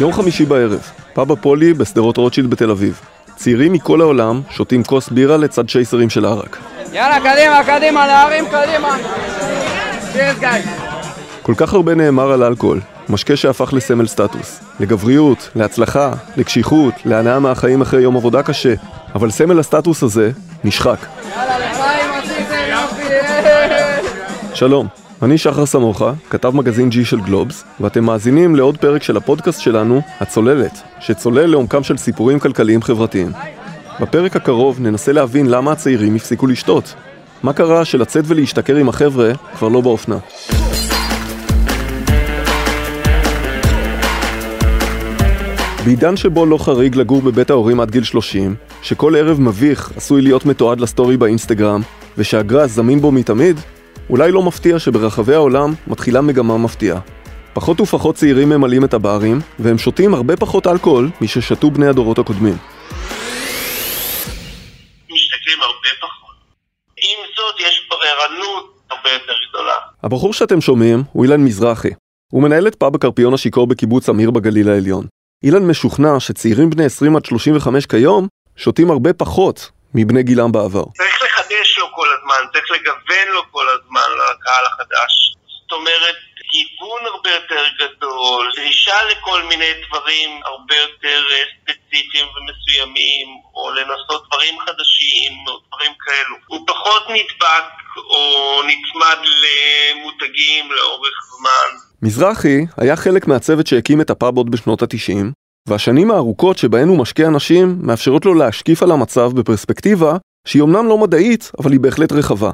יום חמישי בערב, פאב הפולי בשדרות רוטשילד בתל אביב. צעירים מכל העולם שותים כוס בירה לצד שייסרים של ערק. יאללה, קדימה, קדימה, להרים, קדימה. כל כך הרבה נאמר על אלכוהול, משקה שהפך לסמל סטטוס. לגבריות, להצלחה, לקשיחות, להנאה מהחיים אחרי יום עבודה קשה. אבל סמל הסטטוס הזה נשחק. יאללה, לחיים עשיתם יופי! שלום, אני שחר סמוכה, כתב מגזין G של גלובס, ואתם מאזינים לעוד פרק של הפודקאסט שלנו, הצוללת, שצולל לעומקם של סיפורים כלכליים חברתיים. בפרק הקרוב ננסה להבין למה הצעירים הפסיקו לשתות. מה קרה שלצאת ולהשתכר עם החבר'ה כבר לא באופנה. בעידן שבו לא חריג לגור בבית ההורים עד גיל 30, שכל ערב מביך עשוי להיות מתועד לסטורי באינסטגרם, ושהגראס זמין בו מתמיד, אולי לא מפתיע שברחבי העולם מתחילה מגמה מפתיעה. פחות ופחות צעירים ממלאים את הברים, והם שותים הרבה פחות אלכוהול מששתו בני הדורות הקודמים. משתכרים הרבה פחות. עם זאת, יש בררנות הרבה יותר גדולה. הבחור שאתם שומעים הוא אילן מזרחי. הוא מנהל את פאב הקרפיון השיכור בקיבוץ אמיר בגליל העליון. אילן משוכנע שצעירים בני 20 עד 35 כיום שותים הרבה פחות מבני גילם בעבר. צריך כל הזמן, צריך לגוון לו כל הזמן לקהל החדש. זאת אומרת, גיוון הרבה יותר גדול, דרישה לכל מיני דברים הרבה יותר אה, ספציפיים ומסוימים, או לנסות דברים חדשים, או דברים כאלו. הוא פחות נדבק או נצמד למותגים לאורך זמן. מזרחי היה חלק מהצוות שהקים את הפאב עוד בשנות ה-90, והשנים הארוכות שבהן הוא משקיע אנשים מאפשרות לו להשקיף על המצב בפרספקטיבה שהיא אמנם לא מדעית, אבל היא בהחלט רחבה.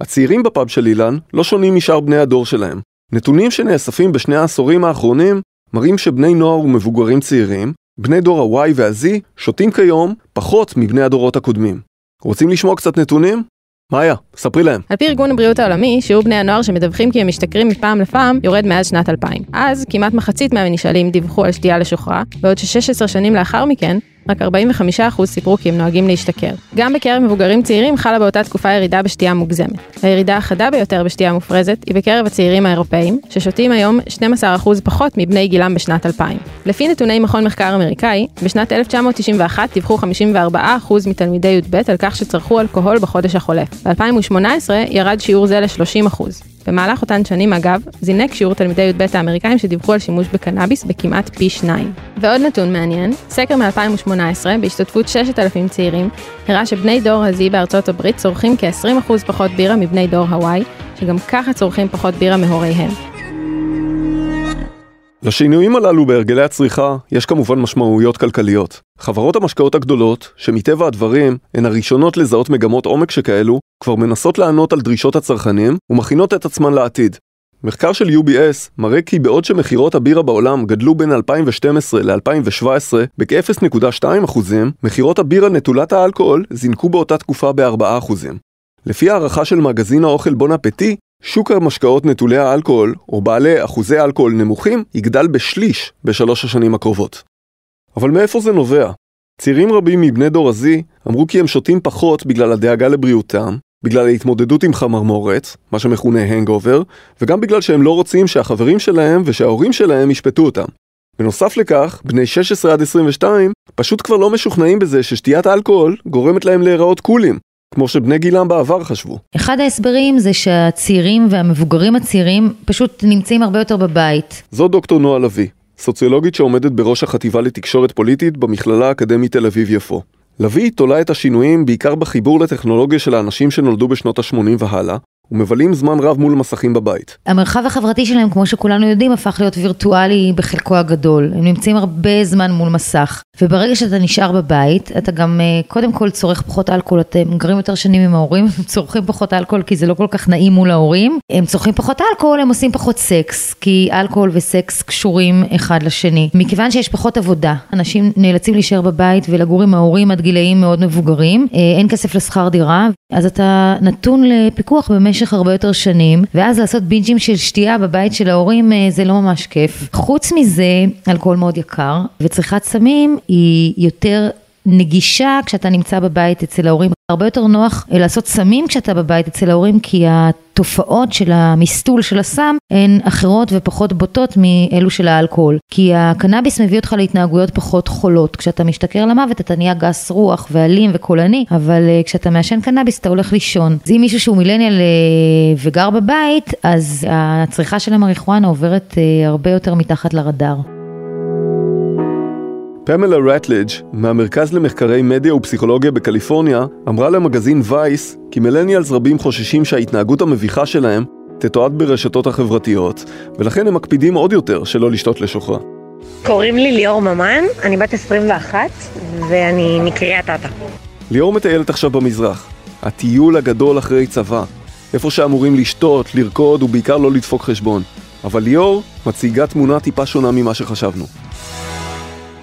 הצעירים בפאב של אילן לא שונים משאר בני הדור שלהם. נתונים שנאספים בשני העשורים האחרונים מראים שבני נוער ומבוגרים צעירים, בני דור ה-Y וה-Z, שותים כיום פחות מבני הדורות הקודמים. רוצים לשמוע קצת נתונים? מאיה, ספרי להם. על פי ארגון הבריאות העולמי, שיעור בני הנוער שמדווחים כי הם משתכרים מפעם לפעם יורד מאז שנת 2000. אז כמעט מחצית מהנשאלים דיווחו על שתייה לשוכרה, בעוד ש-16 שנים לאחר מכן, רק 45% סיפרו כי הם נוהגים להשתכר. גם בקרב מבוגרים צעירים חלה באותה תקופה ירידה בשתייה מוגזמת. הירידה החדה ביותר בשתייה מופרזת היא בקרב הצעירים האירופאים, ששותים היום 12% פחות מבני גילם בשנת 2000. לפי נתוני מכון מחקר אמריקאי, בשנת 1991 דיווחו 54% מתלמידי י"ב על כך שצרכו אלכוהול בחודש החולף. ב-2018 ירד שיעור זה ל-30%. במהלך אותן שנים, אגב, זינק שיעור תלמידי י"ב האמריקאים שדיווחו על שימוש בקנאביס בכמעט פי שניים. ועוד נתון מעניין, סקר מ-2018, בהשתתפות 6,000 צעירים, הראה שבני דור ה-Z בארצות הברית צורכים כ-20% פחות בירה מבני דור ה-Y, שגם ככה צורכים פחות בירה מהוריהם. לשינויים הללו בהרגלי הצריכה יש כמובן משמעויות כלכליות. חברות המשקאות הגדולות, שמטבע הדברים הן הראשונות לזהות מגמות עומק שכאלו, כבר מנסות לענות על דרישות הצרכנים ומכינות את עצמן לעתיד. מחקר של UBS מראה כי בעוד שמכירות הבירה בעולם גדלו בין 2012 ל-2017 בכ-0.2%, מכירות הבירה נטולת האלכוהול זינקו באותה תקופה ב-4%. לפי הערכה של מגזין האוכל בון אפטי, שוק המשקאות נטולי האלכוהול, או בעלי אחוזי אלכוהול נמוכים, יגדל בשליש בשלוש השנים הקרובות. אבל מאיפה זה נובע? צעירים רבים מבני דור ה-Z אמרו כי הם שותים פחות בגלל הדאגה לבריאותם, בגלל ההתמודדות עם חמרמורת, מה שמכונה hangover, וגם בגלל שהם לא רוצים שהחברים שלהם ושההורים שלהם ישפטו אותם. בנוסף לכך, בני 16 עד 22 פשוט כבר לא משוכנעים בזה ששתיית אלכוהול גורמת להם להיראות קולים, כמו שבני גילם בעבר חשבו. אחד ההסברים זה שהצעירים והמבוגרים הצעירים פשוט נמצאים הרבה יותר בבית. זו דוקטור נועה לביא, סוציולוגית שעומדת בראש החטיבה לתקשורת פוליטית במכללה האקדמית תל אביב-יפו. לביא תולה את השינויים בעיקר בחיבור לטכנולוגיה של האנשים שנולדו בשנות ה-80 והלאה, ומבלים זמן רב מול מסכים בבית. המרחב החברתי שלהם, כמו שכולנו יודעים, הפך להיות וירטואלי בחלקו הגדול. הם נמצאים הרבה זמן מול מסך. וברגע שאתה נשאר בבית, אתה גם אה, קודם כל צורך פחות אלכוהול, אתם גרים יותר שנים עם ההורים, הם צורכים פחות אלכוהול כי זה לא כל כך נעים מול ההורים. הם צורכים פחות אלכוהול, הם עושים פחות סקס, כי אלכוהול וסקס קשורים אחד לשני. מכיוון שיש פחות עבודה, אנשים נאלצים להישאר בבית ולגור עם ההורים עד גילאים מאוד מבוגרים, אה, אין כסף לשכר דירה, אז אתה נתון לפיקוח במשך הרבה יותר שנים, ואז לעשות בינג'ים של שתייה בבית של ההורים אה, זה לא ממש כיף. חוץ מזה, אלכוהול מאוד יקר, וצריכת סמים היא יותר נגישה כשאתה נמצא בבית אצל ההורים. הרבה יותר נוח אה, לעשות סמים כשאתה בבית אצל ההורים, כי התופעות של המסטול של הסם הן אחרות ופחות בוטות מאלו של האלכוהול. כי הקנאביס מביא אותך להתנהגויות פחות חולות. כשאתה משתכר למוות אתה נהיה גס רוח ואלים וקולני, אבל אה, כשאתה מעשן קנאביס אתה הולך לישון. אז אם מישהו שהוא מילניאל אה, וגר בבית, אז הצריכה של המריחואנה עוברת הרבה יותר מתחת לרדאר. פמלה רטליג' מהמרכז למחקרי מדיה ופסיכולוגיה בקליפורניה אמרה למגזין וייס כי מילניאלס רבים חוששים שההתנהגות המביכה שלהם תתועד ברשתות החברתיות ולכן הם מקפידים עוד יותר שלא לשתות לשוכרה. קוראים לי ליאור ממן, אני בת 21 ואני מקריית אתא. ליאור מטיילת עכשיו במזרח, הטיול הגדול אחרי צבא, איפה שאמורים לשתות, לרקוד ובעיקר לא לדפוק חשבון. אבל ליאור מציגה תמונה טיפה שונה ממה שחשבנו.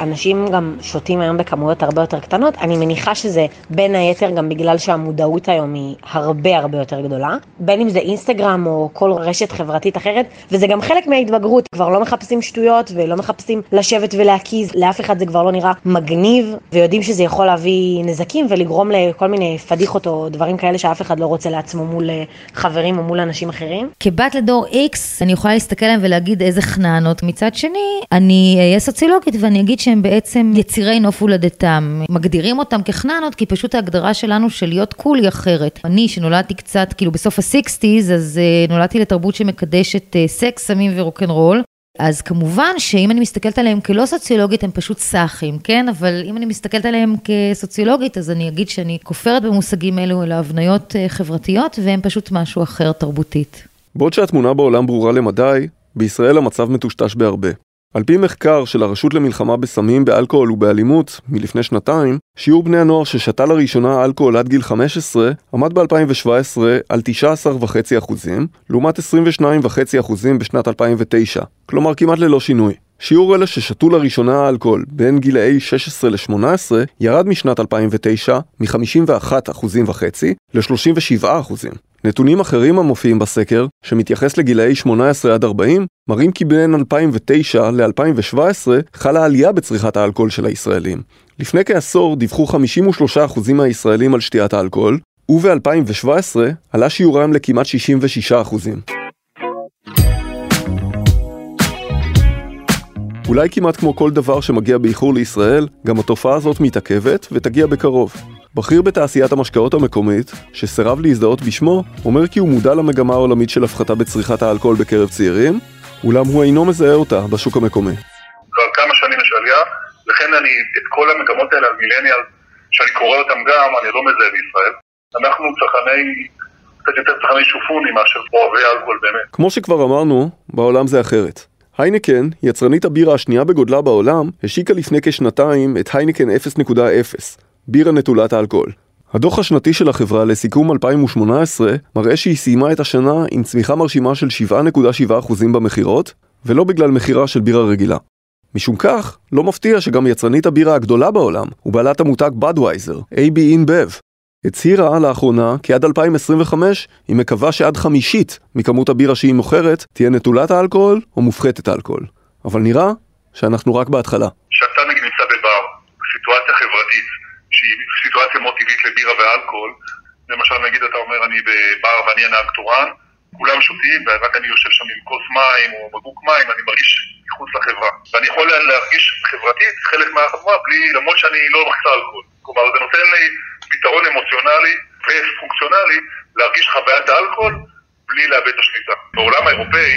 אנשים גם שותים היום בכמויות הרבה יותר קטנות, אני מניחה שזה בין היתר גם בגלל שהמודעות היום היא הרבה הרבה יותר גדולה, בין אם זה אינסטגרם או כל רשת חברתית אחרת, וזה גם חלק מההתבגרות, כבר לא מחפשים שטויות ולא מחפשים לשבת ולהקיז, לאף אחד זה כבר לא נראה מגניב, ויודעים שזה יכול להביא נזקים ולגרום לכל מיני פדיחות או דברים כאלה שאף אחד לא רוצה לעצמו מול אה, חברים או מול אנשים אחרים. כבת לדור X, אני יכולה להסתכל עליהם ולהגיד איזה חננות, מצד שני, אני אהיה סוציולוגית ואני אגיד שהם בעצם יצירי נוף הולדתם. מגדירים אותם כחננות, כי פשוט ההגדרה שלנו של להיות cool היא אחרת. אני, שנולדתי קצת, כאילו בסוף ה sixties, אז אה, נולדתי לתרבות שמקדשת אה, סקס, סמים ורוקנרול. אז כמובן שאם אני מסתכלת עליהם כלא סוציולוגית, הם פשוט סאחים, כן? אבל אם אני מסתכלת עליהם כסוציולוגית, אז אני אגיד שאני כופרת במושגים אלו, אלה הבניות אה, חברתיות, והם פשוט משהו אחר תרבותית. בעוד שהתמונה בעולם ברורה למדי, בישראל המצב מטושטש בהרבה. על פי מחקר של הרשות למלחמה בסמים, באלכוהול ובאלימות מלפני שנתיים, שיעור בני הנוער ששתה לראשונה אלכוהול עד גיל 15 עמד ב-2017 על 19.5%, לעומת 22.5% בשנת 2009, כלומר כמעט ללא שינוי. שיעור אלה ששתו לראשונה אלכוהול בין גילאי 16 ל-18 ירד משנת 2009 מ-51.5% ל-37%. נתונים אחרים המופיעים בסקר, שמתייחס לגילאי 18 עד 40, מראים כי בין 2009 ל-2017 חלה עלייה בצריכת האלכוהול של הישראלים. לפני כעשור דיווחו 53% מהישראלים על שתיית האלכוהול, וב-2017 עלה שיעורם לכמעט 66%. אולי כמעט כמו כל דבר שמגיע באיחור לישראל, גם התופעה הזאת מתעכבת ותגיע בקרוב. בכיר בתעשיית המשקאות המקומית, שסירב להזדהות בשמו, אומר כי הוא מודע למגמה העולמית של הפחתה בצריכת האלכוהול בקרב צעירים, אולם הוא אינו מזהה אותה בשוק המקומי. כבר כמה שנים יש עלייה, לכן אני, את כל המגמות האלה על מילניאל, שאני קורא אותם גם, אני לא מזהה בישראל. אנחנו צרכני, קצת יותר צרכני שופוני מאשר אוהבי אלכוהול באמת. כמו שכבר אמרנו, בעולם זה אחרת. היינקן, יצרנית הבירה השנייה בגודלה בעולם, השיקה לפני כשנתיים את היינקן 0.0, בירה נטולת האלכוהול. הדוח השנתי של החברה לסיכום 2018 מראה שהיא סיימה את השנה עם צמיחה מרשימה של 7.7% במכירות, ולא בגלל מכירה של בירה רגילה. משום כך, לא מפתיע שגם יצרנית הבירה הגדולה בעולם, ובעלת המותג בדווייזר, AB InBev, הצהירה לאחרונה כי עד 2025 היא מקווה שעד חמישית מכמות הבירה שהיא מוכרת תהיה נטולת האלכוהול או מופחתת האלכוהול. אבל נראה שאנחנו רק בהתחלה. כשאתה נגיד נמצא בבר, סיטואציה חברתית שהיא סיטואציה מאוד טבעית לבירה ואלכוהול, למשל נגיד אתה אומר אני בבר ואני הנהג תורן, כולם שותים ורק אני יושב שם עם כוס מים או בקבוק מים, אני מרגיש מחוץ לחברה. ואני יכול להרגיש חברתית חלק מהחברה בלי, למרות שאני לא מחצה אלכוהול. כלומר זה נותן לי פתרון אמוציונלי ופונקציונלי להרגיש חוויית האלכוהול בלי לאבד את השליטה. בעולם האירופאי,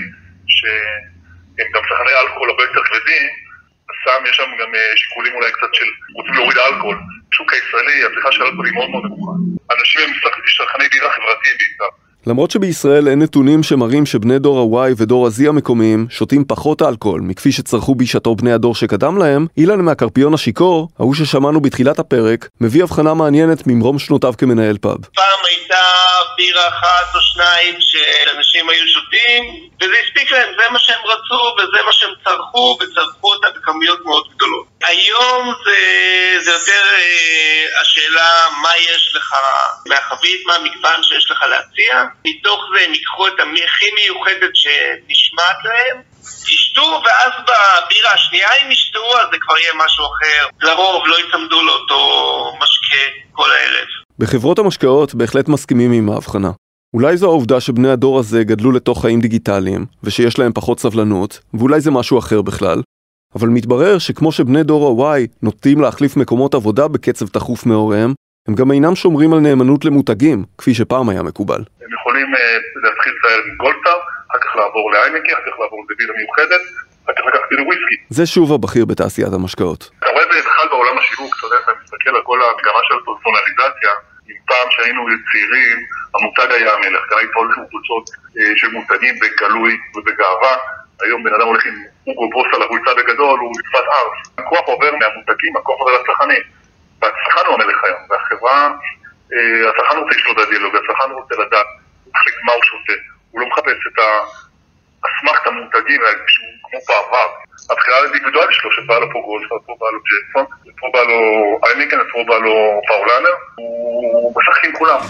שהם גם צרכני אלכוהול הרבה יותר כבדים, הסם יש שם גם אה, שיקולים אולי קצת של רוצים להוריד האלכוהול. בשוק הישראלי הצריכה של אלכוהול היא מאוד מאוד נמוכה. אנשים הם צרכני בירה חברתיים בעיקר. למרות שבישראל אין נתונים שמראים שבני דור ה-Y ודור ה-Z המקומיים שותים פחות אלכוהול מכפי שצרכו בשעתו בני הדור שקדם להם, אילן מהקרפיון השיכור, ההוא ששמענו בתחילת הפרק, מביא הבחנה מעניינת ממרום שנותיו כמנהל פאב. פעם הייתה בירה אחת או שניים שאנשים היו שותים, וזה הספיק להם, זה מה שהם רצו וזה מה שהם צרכו, וצרכו אותה בכמויות מאוד גדולות. היום זה, זה יותר אה, השאלה מה יש לך מהחבית, מה המגוון שיש לך להציע. מתוך זה הם ייקחו את הכי מיוחדת שנשמעת להם, ישתו, ואז בבירה השנייה הם ישתו, אז זה כבר יהיה משהו אחר. לרוב לא יצמדו לאותו משקה כל הערב. בחברות המשקאות בהחלט מסכימים עם ההבחנה. אולי זו העובדה שבני הדור הזה גדלו לתוך חיים דיגיטליים, ושיש להם פחות סבלנות, ואולי זה משהו אחר בכלל, אבל מתברר שכמו שבני דור ה-Y נוטים להחליף מקומות עבודה בקצב תכוף מהוריהם, הם גם אינם שומרים על נאמנות למותגים, כפי שפעם היה מקובל. הם יכולים uh, להתחיל לצייר עם גולדסטאר, אחר כך לעבור לאיינקי, אחר כך לעבור לבירה מיוחדת, אחר כך לקחת לוויסקי. זה שוב הבכיר בתעשיית המשקאות. אתה רואה זה בכלל בעולם השיווק, אתה יודע, אתה מסתכל על כל המגמה של הפרסונליזציה, אם פעם שהיינו צעירים, המותג היה המלך, כאן היית הולך עם קבוצות אה, של מותגים בגלוי ובגאווה, היום בן אדם הולך עם אוגו על החולצה בגדול, הוא נתפס ארץ. הכוח עובר מהמותגים, הכוח עובר לצרכנים. והצרכן הוא המלך היום, והחברה, אה, הצרכן רוצה לשלוט בדיאלוג, הצרכן רוצה לדעת, להחליט מה הוא שותה. הוא לא מחפש את האסמכת המותגים שהוא כמו בעבר. הבחירה האינדיבידואלית שלו, שפה לו פה גולדפרד, פה בא לו ג'קסון, פה בא לו אייניקן, פה בא לו פאולנר, הוא משחק עם כולם.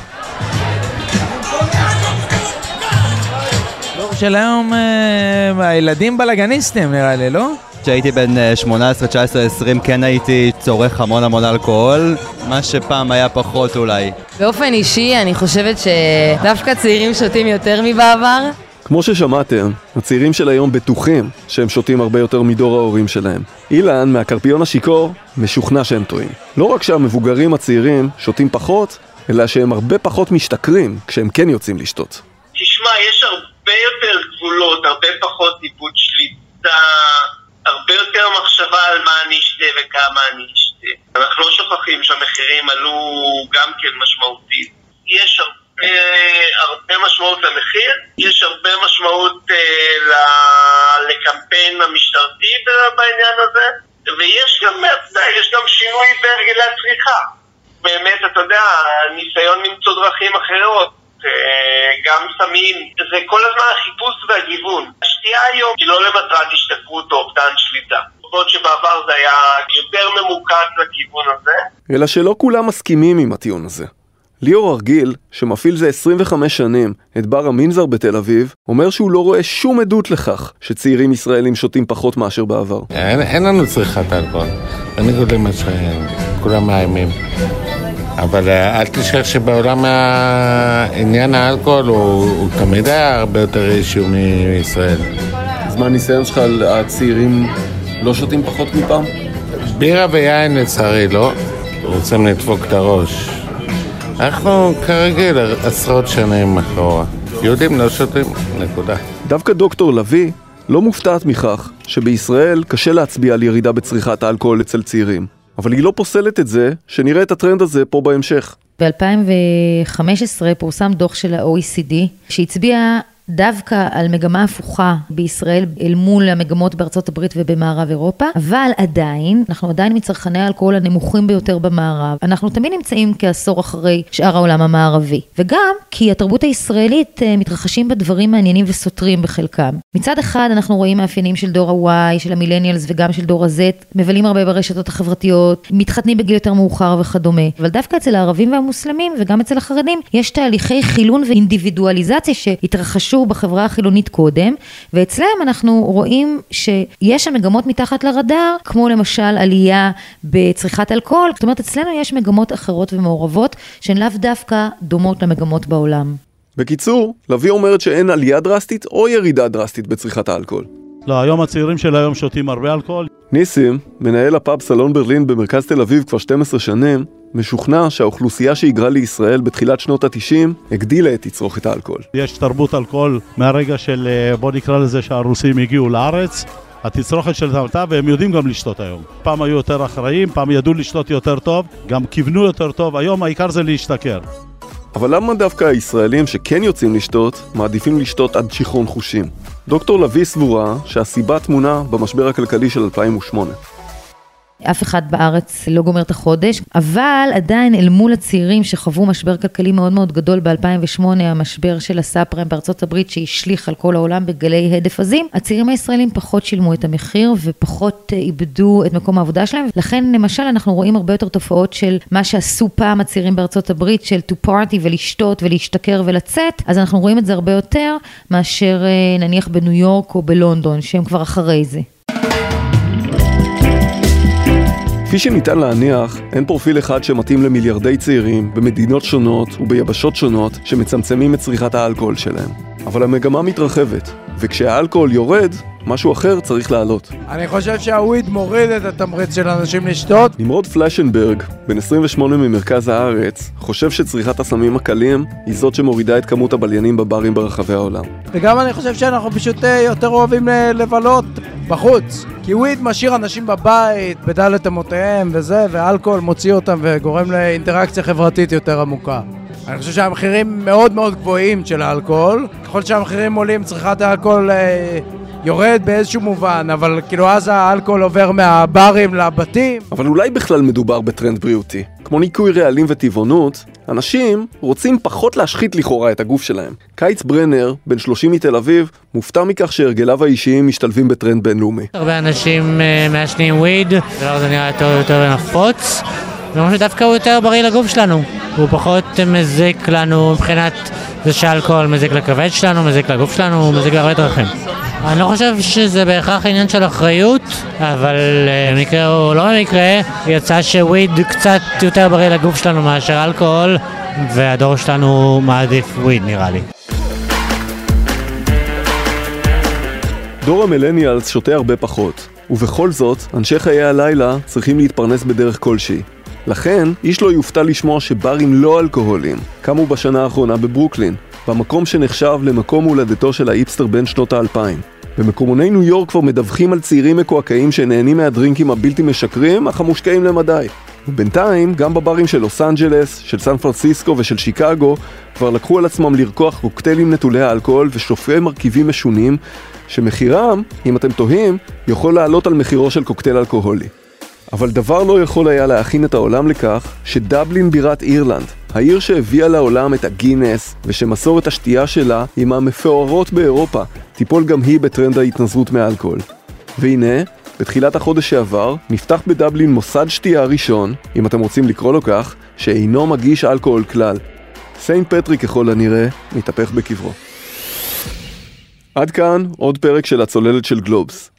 דור של היום, אה, הילדים בלאגניסטים נראה לי, לא? כשהייתי בן 18, 19, 20 כן הייתי צורך המון המון אלכוהול, מה שפעם היה פחות אולי. באופן אישי אני חושבת שדווקא צעירים שותים יותר מבעבר. כמו ששמעתם, הצעירים של היום בטוחים שהם שותים הרבה יותר מדור ההורים שלהם. אילן, מהקרפיון השיכור, משוכנע שהם טועים. לא רק שהמבוגרים הצעירים שותים פחות, אלא שהם הרבה פחות משתכרים כשהם כן יוצאים לשתות. תשמע, יש הרבה יותר גבולות, הרבה פחות איבוד שליטה, הרבה יותר מחשבה על מה אני אשתה וכמה אני אשתה. אנחנו לא שוכחים שהמחירים עלו גם כן משמעותית. יש הרבה, הרבה משמעות למחיר, יש הרבה משמעות אה, לקמפיין המשטרתי בעניין הזה, ויש גם, יש גם שינוי בהרגלי הצריכה. באמת, אתה יודע, ניסיון למצוא דרכים אחרות. אה, גם סמים, זה כל הזמן החיפוש והגיוון. השתייה היום היא לא למטרת השתכרות או אובדן שליטה. בעוד שבעבר זה היה יותר ממוקד לכיוון הזה. אלא שלא כולם מסכימים עם הטיעון הזה. ליאור ארגיל, שמפעיל זה 25 שנים את בר המנזר בתל אביב, אומר שהוא לא רואה שום עדות לכך שצעירים ישראלים שותים פחות מאשר בעבר. אין, אין לנו צריכת אלכוהול, בניגוד למה שכולם מאיימים. אבל אה, אל תשכח שבעולם עניין האלכוהול הוא, הוא תמיד היה הרבה יותר אישיו מישראל. אז מה הניסיון שלך על הצעירים לא שותים פחות מפעם? בירה ויין לצערי לא, רוצים לדפוק את הראש. אנחנו כרגיל עשרות שנים אחורה. יהודים לא שותים, נקודה. דווקא דוקטור לביא לא מופתעת מכך שבישראל קשה להצביע על ירידה בצריכת האלכוהול אצל צעירים. אבל היא לא פוסלת את זה שנראה את הטרנד הזה פה בהמשך. ב-2015 פורסם דוח של ה-OECD שהצביע דווקא על מגמה הפוכה בישראל אל מול המגמות בארצות הברית ובמערב אירופה, אבל עדיין, אנחנו עדיין מצרכני האלכוהול הנמוכים ביותר במערב. אנחנו תמיד נמצאים כעשור אחרי שאר העולם המערבי. וגם כי התרבות הישראלית אה, מתרחשים בה דברים מעניינים וסותרים בחלקם. מצד אחד אנחנו רואים מאפיינים של דור ה-Y, של המילניאלס וגם של דור ה-Z, מבלים הרבה ברשתות החברתיות, מתחתנים בגיל יותר מאוחר וכדומה. אבל דווקא אצל הערבים והמוסלמים וגם אצל החרדים יש תהליכי חילון ואינדיבידואליזציה שהתרחשו בחברה החילונית קודם, ואצלם אנחנו רואים שיש שם מגמות מתחת לרדאר, כמו למשל עלייה בצריכת אלכוהול, זאת אומרת אצלנו יש מגמות אחרות ומעורבות שהן לאו דווקא דומות למגמות בעולם. בקיצור, לביא אומרת שאין עלייה דרסטית או ירידה דרסטית בצריכת האלכוהול. לא, היום הצעירים של היום שותים הרבה אלכוהול. ניסים, מנהל הפאב סלון ברלין במרכז תל אביב כבר 12 שנים, משוכנע שהאוכלוסייה שהיגרה לישראל בתחילת שנות ה-90 הגדילה את תצרוכת האלכוהול. יש תרבות אלכוהול מהרגע של, אה, בוא נקרא לזה שהרוסים הגיעו לארץ. התצרוכת של עלתה והם יודעים גם לשתות היום. פעם היו יותר אחראים, פעם ידעו לשתות יותר טוב, גם כיוונו יותר טוב, היום העיקר זה להשתכר. אבל למה דווקא הישראלים שכן יוצאים לשתות, מעדיפים לשתות עד שיכרון חושים? דוקטור לביא סבורה שהסיבה טמונה במשבר הכלכלי של 2008. אף אחד בארץ לא גומר את החודש, אבל עדיין אל מול הצעירים שחוו משבר כלכלי מאוד מאוד גדול ב-2008, המשבר של הסאב פריים בארצות הברית שהשליך על כל העולם בגלי הדף עזים, הצעירים הישראלים פחות שילמו את המחיר ופחות אה, איבדו את מקום העבודה שלהם, לכן למשל אנחנו רואים הרבה יותר תופעות של מה שעשו פעם הצעירים בארצות הברית, של to party ולשתות ולהשתכר ולצאת, אז אנחנו רואים את זה הרבה יותר מאשר אה, נניח בניו יורק או בלונדון, שהם כבר אחרי זה. כפי שניתן להניח, אין פרופיל אחד שמתאים למיליארדי צעירים במדינות שונות וביבשות שונות שמצמצמים את צריכת האלכוהול שלהם. אבל המגמה מתרחבת, וכשהאלכוהול יורד, משהו אחר צריך לעלות. אני חושב שהוויד מוריד את התמריץ של אנשים לשתות. נמרוד פלשנברג, בן 28 ממרכז הארץ, חושב שצריכת הסמים הקלים היא זאת שמורידה את כמות הבליינים בברים ברחבי העולם. וגם אני חושב שאנחנו פשוט אה, יותר אוהבים ל- לבלות בחוץ. כי וויד משאיר אנשים בבית, בדלת אמותיהם וזה, ואלכוהול מוציא אותם וגורם לאינטראקציה חברתית יותר עמוקה. אני חושב שהמחירים מאוד מאוד גבוהים של האלכוהול. ככל שהמחירים עולים, צריכת האלכוהול אה, יורד באיזשהו מובן, אבל כאילו אז האלכוהול עובר מהברים לבתים. אבל אולי בכלל מדובר בטרנד בריאותי. כמו ניקוי רעלים וטבעונות, אנשים רוצים פחות להשחית לכאורה את הגוף שלהם. קיץ ברנר, בן 30 מתל אביב, מופתע מכך שהרגליו האישיים משתלבים בטרנד בינלאומי. הרבה אנשים אה, מעשנים וויד, הדבר הזה נראה יותר ויותר נפוץ. ואומרים שדווקא הוא יותר בריא לגוף שלנו, הוא פחות מזיק לנו מבחינת זה שאלכוהול מזיק לכבד שלנו, מזיק לגוף שלנו, מזיק להרבה דרכים. אני לא חושב שזה בהכרח עניין של אחריות, אבל אה, במקרה או לא במקרה, יצא שוויד קצת יותר בריא לגוף שלנו מאשר אלכוהול, והדור שלנו מעדיף וויד נראה לי. דור המילניאלס שותה הרבה פחות, ובכל זאת, אנשי חיי הלילה צריכים להתפרנס בדרך כלשהי. לכן, איש לא יופתע לשמוע שברים לא אלכוהולים קמו בשנה האחרונה בברוקלין, במקום שנחשב למקום הולדתו של האיפסטר בין שנות האלפיים. במקומוני ניו יורק כבר מדווחים על צעירים מקועקעים שנהנים מהדרינקים הבלתי משקרים, אך המושקעים למדי. ובינתיים, גם בברים של לוס אנג'לס, של סן פרנסיסקו ושל שיקגו, כבר לקחו על עצמם לרקוח קוקטיילים נטולי האלכוהול ושופעי מרכיבים משונים, שמחירם, אם אתם תוהים, יכול לעלות על מחירו של קוקטייל אלכוהולי. אבל דבר לא יכול היה להכין את העולם לכך שדבלין בירת אירלנד, העיר שהביאה לעולם את הגינס ושמסורת השתייה שלה היא מהמפוארות באירופה, תיפול גם היא בטרנד ההתנזרות מאלכוהול. והנה, בתחילת החודש שעבר, נפתח בדבלין מוסד שתייה ראשון, אם אתם רוצים לקרוא לו כך, שאינו מגיש אלכוהול כלל. סיינט פטריק ככל הנראה מתהפך בקברו. עד כאן עוד פרק של הצוללת של גלובס.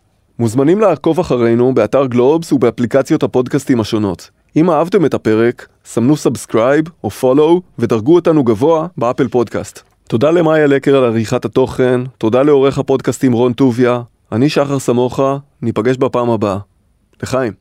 מוזמנים לעקוב אחרינו באתר גלובס ובאפליקציות הפודקאסטים השונות. אם אהבתם את הפרק, סמנו subscribe או follow ודרגו אותנו גבוה באפל פודקאסט. תודה למאיה לקר על עריכת התוכן, תודה לעורך הפודקאסטים רון טוביה, אני שחר סמוכה, ניפגש בפעם הבאה. לחיים.